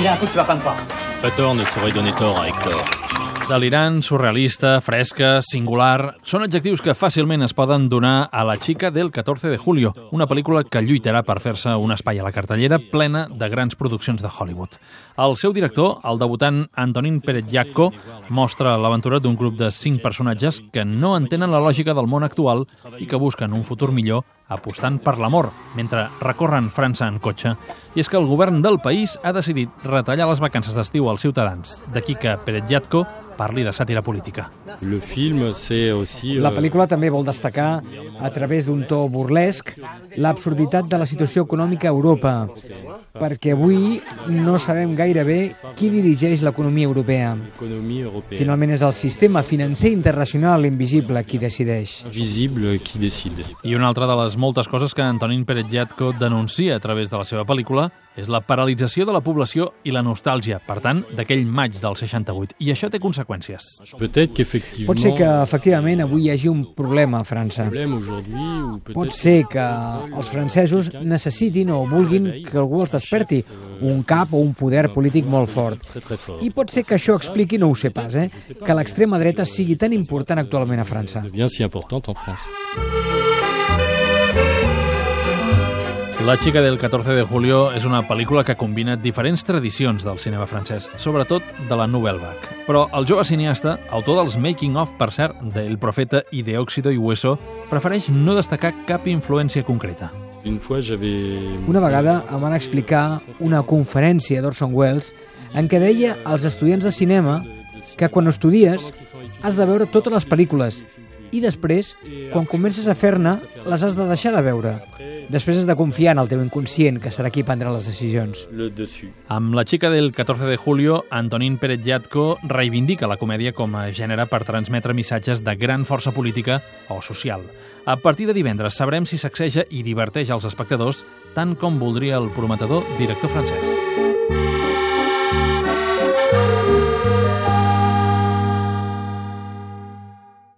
me dit un truc, tu vas pas me croire. Pas ne saurait donner tort à Hector. Delirant, surrealista, fresca, singular... Són adjectius que fàcilment es poden donar a La xica del 14 de julio, una pel·lícula que lluitarà per fer-se un espai a la cartellera plena de grans produccions de Hollywood. El seu director, el debutant Antonín Pérez Llacco, mostra l'aventura d'un grup de cinc personatges que no entenen la lògica del món actual i que busquen un futur millor apostant per l'amor, mentre recorren França en cotxe. I és que el govern del país ha decidit retallar les vacances d'estiu als ciutadans. D'aquí que Pérez Llacco parli de sàtira política. Le film, c'est aussi... La pel·lícula també vol destacar, a través d'un to burlesc, l'absurditat de la situació econòmica a Europa, perquè avui no sabem gaire bé qui dirigeix l'economia europea. Finalment és el sistema financer internacional invisible qui decideix. Invisible qui decide. I una altra de les moltes coses que Antonín Pérez Llatko denuncia a través de la seva pel·lícula és la paralització de la població i la nostàlgia, per tant, d'aquell maig del 68. I això té conseqüències. Pot ser que, efectivament, avui hi hagi un problema a França. Pot ser que els francesos necessitin o vulguin que algú els desperti, un cap o un poder polític molt fort. I pot ser que això expliqui, no ho sé pas, eh, que l'extrema dreta sigui tan important actualment a França. La xica del 14 de julio és una pel·lícula que combina diferents tradicions del cinema francès, sobretot de la Nouvelle Vague. Però el jove cineasta, autor dels making-of, per cert, del Profeta i de Óxido i Hueso, prefereix no destacar cap influència concreta. Una vegada em van explicar una conferència d'Orson Welles en què deia als estudiants de cinema que quan estudies has de veure totes les pel·lícules i després, quan comences a fer-ne, les has de deixar de veure. Després has de confiar en el teu inconscient, que serà qui prendrà les decisions. Amb La xica del 14 de julio, Antonín Pérez Llatko reivindica la comèdia com a gènere per transmetre missatges de gran força política o social. A partir de divendres sabrem si sacseja i diverteix els espectadors tant com voldria el prometedor director francès.